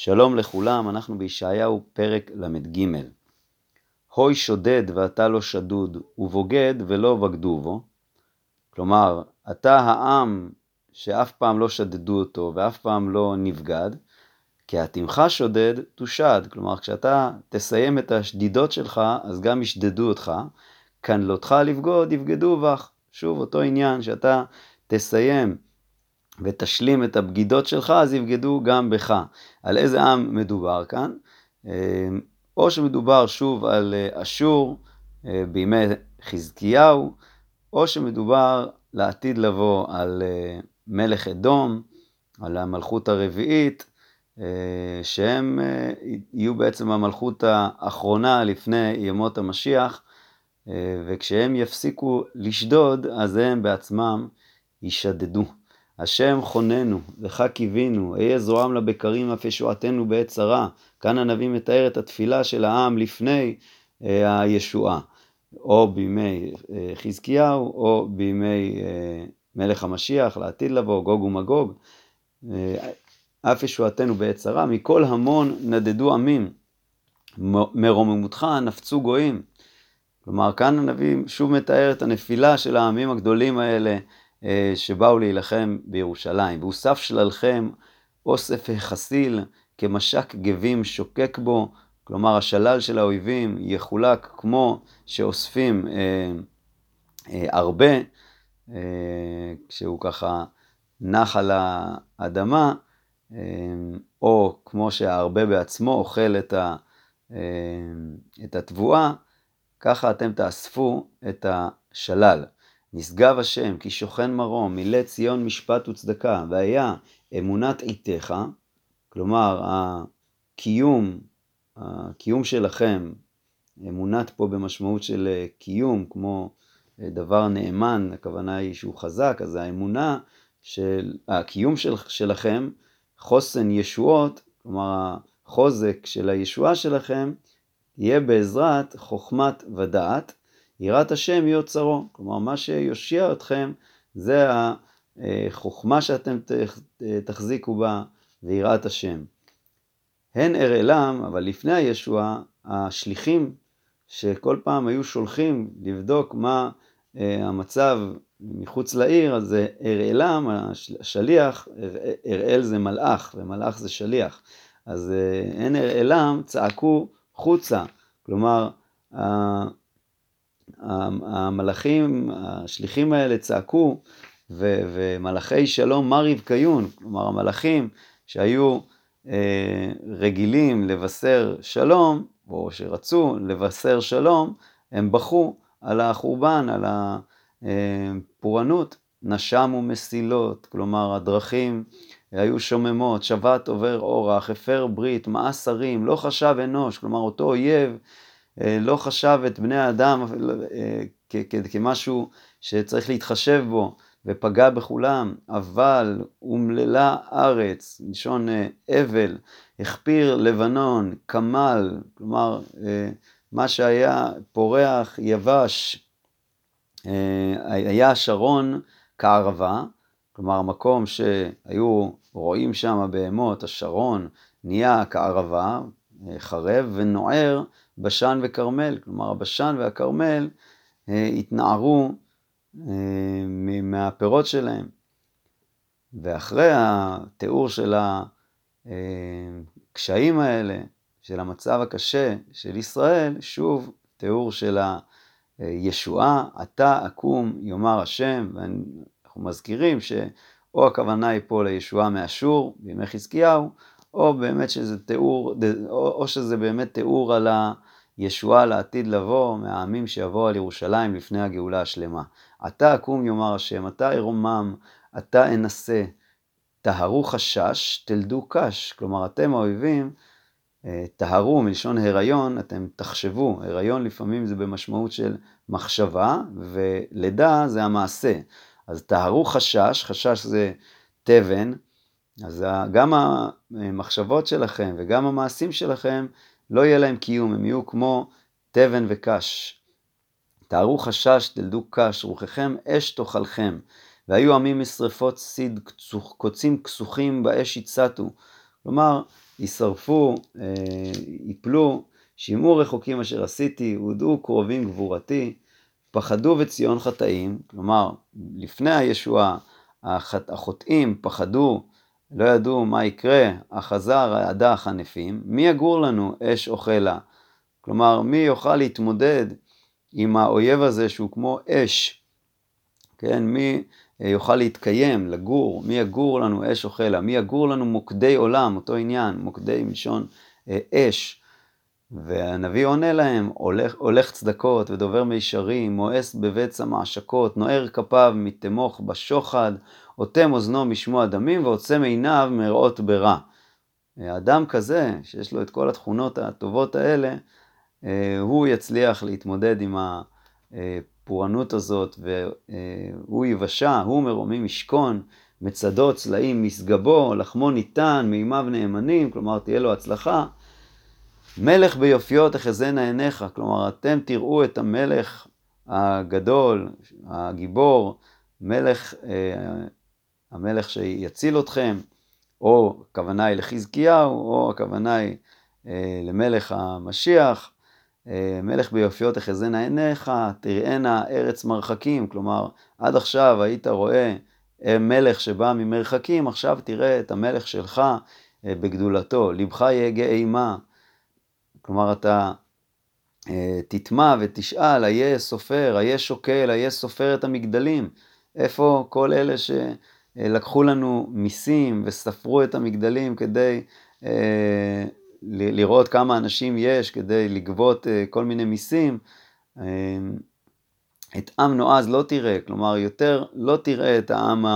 שלום לכולם, אנחנו בישעיהו פרק ל"ג. הוי שודד ואתה לא שדוד, ובוגד ולא בגדו בו. כלומר, אתה העם שאף פעם לא שדדו אותו ואף פעם לא נבגד, כי עתימך שודד תושד. כלומר, כשאתה תסיים את השדידות שלך, אז גם ישדדו אותך. כנלותך לבגוד, יבגדו בך. שוב, אותו עניין, שאתה תסיים ותשלים את הבגידות שלך, אז יבגדו גם בך. על איזה עם מדובר כאן? אה, או שמדובר שוב על אה, אשור אה, בימי חזקיהו, או שמדובר לעתיד לבוא על מלך אדום, על המלכות הרביעית, שהם יהיו בעצם המלכות האחרונה לפני ימות המשיח, וכשהם יפסיקו לשדוד, אז הם בעצמם יישדדו. השם חוננו, לך קיווינו, אהיה זרועם לבקרים אף ישועתנו בעת צרה. כאן הנביא מתאר את התפילה של העם לפני אה, הישועה, או בימי אה, חזקיהו, או בימי אה, מלך המשיח, לעתיד לבוא, גוג ומגוג. אה, אף ישועתנו בעת צרה, מכל המון נדדו עמים, מרוממותך נפצו גויים. כלומר, כאן הנביא שוב מתאר את הנפילה של העמים הגדולים האלה, שבאו להילחם בירושלים. והוסף שללכם אוסף החסיל כמשק גבים שוקק בו, כלומר השלל של האויבים יחולק כמו שאוספים אה, אה, הרבה, אה, כשהוא ככה נח על האדמה, אה, או כמו שהרבה בעצמו אוכל את, ה, אה, את התבואה, ככה אתם תאספו את השלל. נשגב השם, כי שוכן מרום, מילא ציון משפט וצדקה, והיה אמונת עיתך, כלומר, הקיום, הקיום שלכם, אמונת פה במשמעות של אה, קיום, כמו אה, דבר נאמן, הכוונה היא שהוא חזק, אז האמונה של, הקיום של, שלכם, חוסן ישועות, כלומר החוזק של הישועה שלכם, יהיה בעזרת חוכמת ודעת, יראת השם היא אוצרו. כלומר, מה שיושיע אתכם זה החוכמה שאתם תחזיקו בה ויראת השם. הן אראלם, אבל לפני הישועה, השליחים שכל פעם היו שולחים לבדוק מה אה, המצב מחוץ לעיר, אז זה אראלם, השליח, אראל זה מלאך, ומלאך זה שליח. אז אה, הן אראלם צעקו חוצה, כלומר, המלאכים, השליחים האלה צעקו, ו- ומלאכי שלום מה רבקיון, כלומר המלאכים שהיו אה, רגילים לבשר שלום, או שרצו לבשר שלום, הם בכו על החורבן, על הפורענות. נשמו מסילות, כלומר הדרכים היו שוממות, שבת עובר אורח, הפר ברית, מאס שרים, לא חשב אנוש, כלומר אותו אויב אה, לא חשב את בני האדם אה, כמשהו שצריך להתחשב בו ופגע בכולם, אבל אומללה ארץ, מלשון אה, אבל, הכפיר לבנון, כמל, כלומר מה שהיה פורח, יבש, היה שרון כערבה, כלומר המקום שהיו רואים שם בהמות, השרון נהיה כערבה, חרב ונוער בשן וכרמל, כלומר הבשן והכרמל אה, התנערו אה, מהפירות שלהם. ואחרי התיאור של הקשיים האלה, של המצב הקשה של ישראל, שוב תיאור של הישועה, אתה אקום יאמר השם, ואנחנו מזכירים שאו הכוונה היא פה לישועה מאשור בימי חזקיהו, או באמת שזה תיאור, או, שזה באמת תיאור על הישועה לעתיד לבוא מהעמים שיבואו על ירושלים לפני הגאולה השלמה. עתה אקום יאמר השם, עתה ארומם, עתה אנסה, טהרו חשש, תלדו קש. כלומר, אתם האויבים, אה, טהרו מלשון הריון, אתם תחשבו, הריון לפעמים זה במשמעות של מחשבה, ולידה זה המעשה. אז טהרו חשש, חשש זה תבן, אז גם המחשבות שלכם וגם המעשים שלכם לא יהיה להם קיום, הם יהיו כמו תבן וקש. תארו חשש, תלדו קש, רוחכם אש תאכלכם. והיו עמים משרפות סיד, קוצים כסוכים באש יצתו. כלומר, יישרפו, ייפלו, שמעו רחוקים אשר עשיתי, הודעו קרובים גבורתי, פחדו וציון חטאים, כלומר, לפני הישועה, החוטאים פחדו, לא ידעו מה יקרה, החזר רעדה החנפים, מי יגור לנו אש אוכלה? כלומר, מי יוכל להתמודד עם האויב הזה שהוא כמו אש? כן, מי יוכל להתקיים, לגור, מי יגור לנו אש אוכלה? מי יגור לנו מוקדי עולם, אותו עניין, מוקדי מלשון אש. והנביא עונה להם, הולך, הולך צדקות ודובר מישרים, מואס בבצע מעשקות, נוער כפיו מתמוך בשוחד, אוטם אוזנו משמוע דמים ועוצם עיניו מראות ברע. אדם כזה, שיש לו את כל התכונות הטובות האלה, הוא יצליח להתמודד עם הפורענות הזאת, והוא יבשע, הוא מרומי משכון, מצדו צלעים משגבו, לחמו ניתן, מימיו נאמנים, כלומר תהיה לו הצלחה. מלך ביופיו תחזינה עיניך, כלומר אתם תראו את המלך הגדול, הגיבור, מלך, המלך שיציל אתכם, או הכוונה היא לחזקיהו, או הכוונה היא למלך המשיח, מלך ביופיו תחזינה עיניך, תראינה ארץ מרחקים, כלומר עד עכשיו היית רואה מלך שבא ממרחקים, עכשיו תראה את המלך שלך בגדולתו, לבך יהגה אימה, כלומר, אתה אה, תטמע ותשאל, איה סופר, איה שוקל, איה סופר את המגדלים. איפה כל אלה שלקחו לנו מיסים וספרו את המגדלים כדי אה, לראות כמה אנשים יש, כדי לגבות אה, כל מיני מיסים? אה, את עם נועז לא תראה, כלומר, יותר לא תראה את העם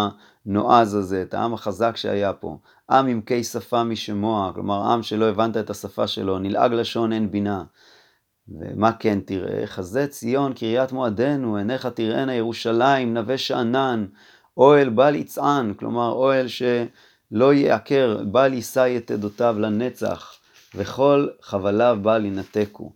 הנועז הזה, את העם החזק שהיה פה. עם עם קי שפה משמוע, כלומר עם שלא הבנת את השפה שלו, נלעג לשון אין בינה. ומה כן תראה? חזה ציון קריית מועדנו, עיניך תראינה ירושלים, נווה שאנן, אוהל בל יצען, כלומר אוהל שלא יעקר, בל יישא את עדותיו לנצח, וכל חבליו בל ינתקו.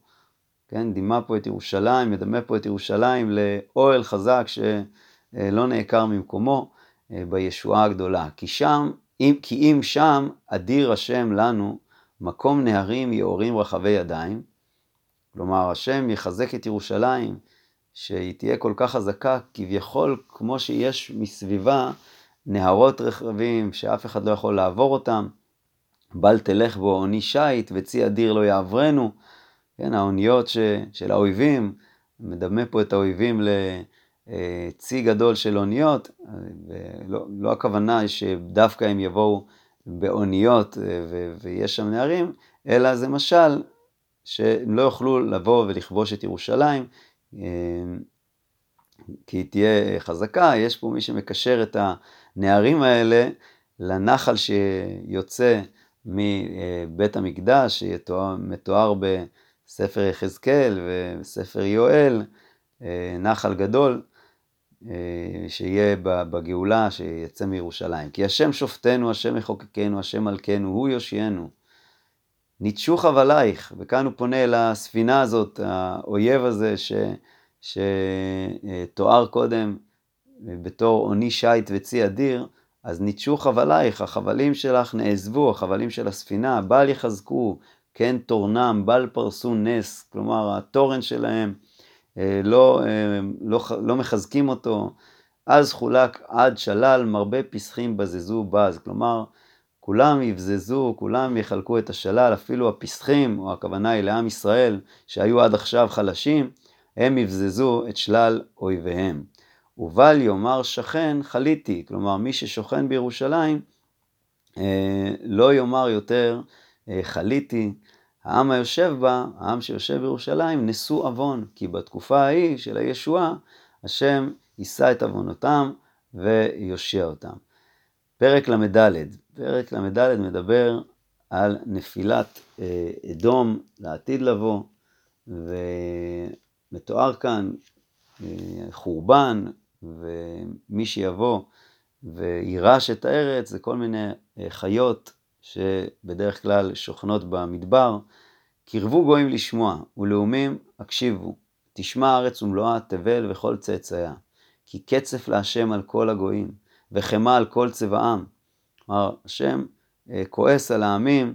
כן, דימה פה את ירושלים, מדמה פה את ירושלים לאוהל חזק שלא נעקר ממקומו אה, בישועה הגדולה. כי שם אם, כי אם שם אדיר השם לנו מקום נהרים יאורים רחבי ידיים, כלומר השם יחזק את ירושלים, שהיא תהיה כל כך חזקה, כביכול כמו שיש מסביבה נהרות רחבים שאף אחד לא יכול לעבור אותם, בל תלך בו עוני שיט וצי אדיר לא יעברנו, כן, האוניות ש, של האויבים, מדמה פה את האויבים ל... אה, גדול של אוניות, ולא לא הכוונה שדווקא הם יבואו באוניות אה, ויש שם נערים, אלא זה משל שהם לא יוכלו לבוא ולכבוש את ירושלים, כי היא תהיה חזקה, יש פה מי שמקשר את הנערים האלה לנחל שיוצא מבית המקדש, שמתואר בספר יחזקאל וספר יואל, נחל גדול, אה, שיהיה בגאולה, שיצא מירושלים. כי השם שופטנו, השם מחוקקנו, השם מלכנו, הוא יושיענו. ניטשו חבלייך, וכאן הוא פונה אל הספינה הזאת, האויב הזה ש, שתואר קודם בתור עוני שיט וצי אדיר, אז ניטשו חבלייך, החבלים שלך נעזבו, החבלים של הספינה, בל יחזקו, כן תורנם, בל פרסו נס, כלומר התורן שלהם אה, לא, אה, לא, לא מחזקים אותו, אז חולק עד שלל, מרבה פסחים בזזו בז. כלומר, כולם יבזזו, כולם יחלקו את השלל, אפילו הפסחים, או הכוונה היא לעם ישראל, שהיו עד עכשיו חלשים, הם יבזזו את שלל אויביהם. ובל יאמר שכן חליתי, כלומר מי ששוכן בירושלים, אה, לא יאמר יותר חליתי, העם היושב בה, העם שיושב בירושלים, נשוא עוון, כי בתקופה ההיא של הישועה, השם יישא את עוונותם ויושיע אותם. פרק ל"ד, פרק ל"ד מדבר על נפילת אה, אדום לעתיד לבוא, ומתואר כאן אה, חורבן, ומי שיבוא ויירש את הארץ זה כל מיני אה, חיות שבדרך כלל שוכנות במדבר, קרבו גויים לשמוע, ולאומים הקשיבו, תשמע הארץ ומלואה, תבל וכל צאצאיה. כי קצף להשם על כל הגויים, וחמא על כל צבעם. כלומר, השם אה, כועס על העמים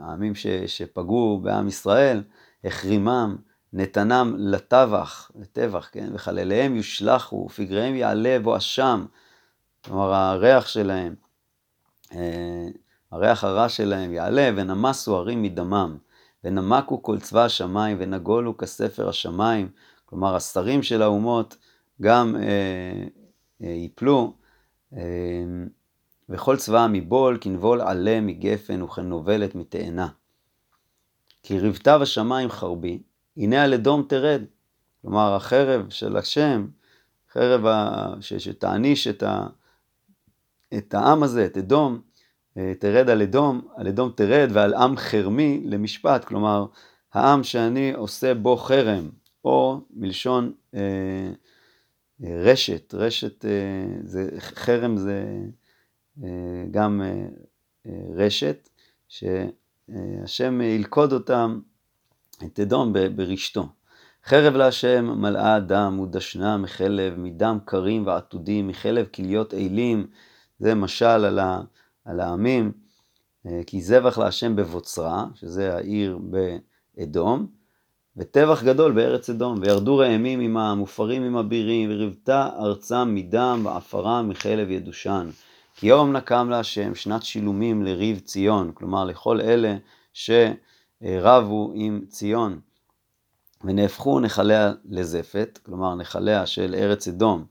העמים ש, שפגעו בעם ישראל, החרימם, נתנם לטבח, לטבח, כן? וחלליהם יושלכו, פגריהם יעלה בואשם, כלומר הריח שלהם, הריח הרע שלהם יעלה, ונמסו הרים מדמם, ונמקו כל צבא השמיים, ונגולו כספר השמיים, כלומר השרים של האומות גם אה, אה, יפלו, אה, וכל צבא מבול כנבול עלה מגפן וכנובלת מתאנה. כי ריבתה בשמיים חרבי, הנה על אדום תרד. כלומר, החרב של השם, חרב ה... ש... שתעניש את, ה... את העם הזה, את אדום, אה, תרד על אדום, על אדום תרד ועל עם חרמי למשפט, כלומר, העם שאני עושה בו חרם, או מלשון אה, רשת, רשת, אה, זה, חרם זה אה, גם אה, רשת, שהשם ילכוד אותם, את אדום ברשתו. חרב להשם מלאה דם ודשנה מחלב, מדם קרים ועתודים, מחלב כליות אילים, זה משל על, ה, על העמים, כי זבח להשם בבוצרה, שזה העיר באדום, וטבח גדול בארץ אדום, וירדו ראמים עמם, מופרים עם אבירים, וריבתה ארצם מדם ועפרה מחלב ידושן. כי יום נקם להשם שנת שילומים לריב ציון, כלומר לכל אלה שרבו עם ציון. ונהפכו נחליה לזפת, כלומר נחליה של ארץ אדום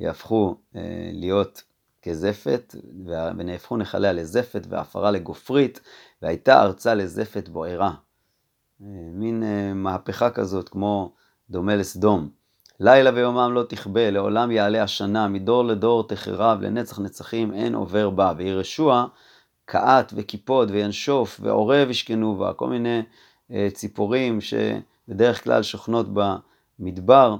יהפכו אה, להיות כזפת, ונהפכו נחליה לזפת ועפרה לגופרית, והייתה ארצה לזפת בוערה. מין אה, מהפכה כזאת כמו דומה לסדום. לילה ויומם לא תכבה, לעולם יעלה השנה, מדור לדור תחרב, לנצח נצחים אין עובר בה. וירשוע קעת וקיפוד וינשוף ועורב ישכנו בה, כל מיני אה, ציפורים שבדרך כלל שוכנות במדבר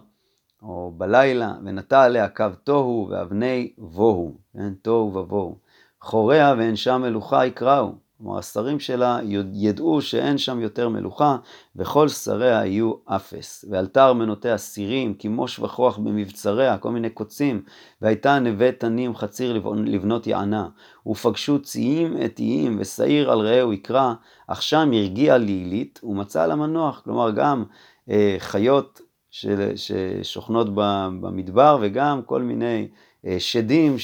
או בלילה, ונטע עליה קו תוהו ואבני בוהו, כן, תוהו ובוהו. חוריה ואין שם מלוכה יקראו. כלומר, השרים שלה ידעו שאין שם יותר מלוכה, וכל שריה יהיו אפס. ועלתה ארמנותיה סירים, כימוש וכוח במבצריה, כל מיני קוצים, והייתה נווה תנים חציר לבנות יענה. ופגשו ציים אתיים, ושעיר על רעהו יקרא, אך שם הרגיע לילית, ומצא לה מנוח. כלומר, גם אה, חיות של, ששוכנות במדבר, וגם כל מיני אה, שדים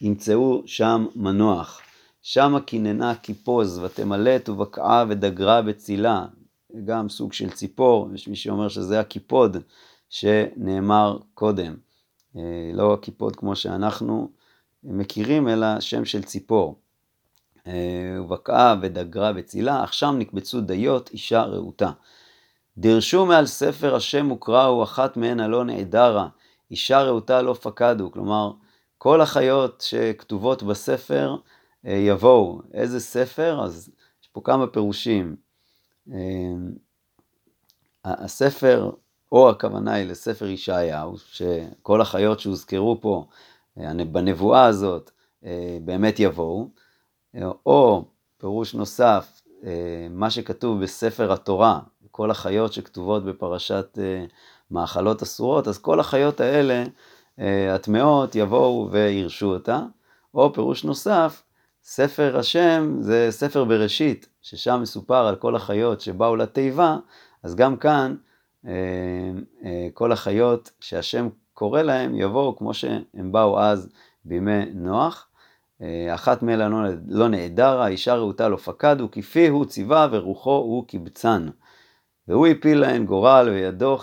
שימצאו שם מנוח. שמה קיננה קיפוז, ותמלט ובקעה ודגרה בצילה, גם סוג של ציפור, יש מי שאומר שזה הקיפוד שנאמר קודם, אה, לא הקיפוד כמו שאנחנו מכירים, אלא שם של ציפור. אה, ובקעה ודגרה בצילה, אך שם נקבצו דיות, אישה רהוטה. דירשו מעל ספר השם וקראו, אחת מהן הלא נעדרה, אישה רהוטה לא פקדו, כלומר, כל החיות שכתובות בספר, יבואו. איזה ספר? אז יש פה כמה פירושים. אה, הספר, או הכוונה היא לספר ישעיהו, שכל החיות שהוזכרו פה אה, בנבואה הזאת באמת יבואו, או פירוש נוסף, מה שכתוב בספר התורה, כל החיות שכתובות בפרשת מאכלות אסורות, אז כל החיות האלה, הטמעות, יבואו וירשו אותה, או פירוש נוסף, ספר השם זה ספר בראשית, ששם מסופר על כל החיות שבאו לתיבה, אז גם כאן אה, אה, כל החיות שהשם קורא להם יבואו כמו שהם באו אז בימי נוח. אה, אחת מאלה לא, לא נעדרה, אישה רהוטה לא פקדו, כפי הוא ציווה ורוחו הוא קיבצן. והוא הפיל להן גורל וידו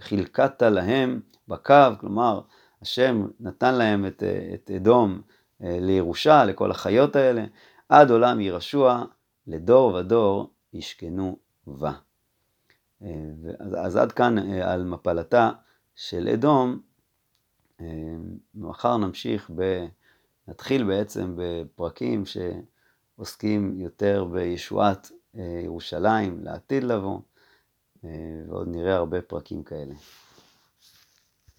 חילקתה להם בקו, כלומר השם נתן להם את, את אדום לירושה, לכל החיות האלה, עד עולם ירשוע, לדור ודור ישכנו בה. אה, אז, אז עד כאן אה, על מפלתה של אדום. מחר נמשיך, ב, נתחיל בעצם בפרקים שעוסקים יותר בישועת ירושלים לעתיד לבוא, ועוד נראה הרבה פרקים כאלה.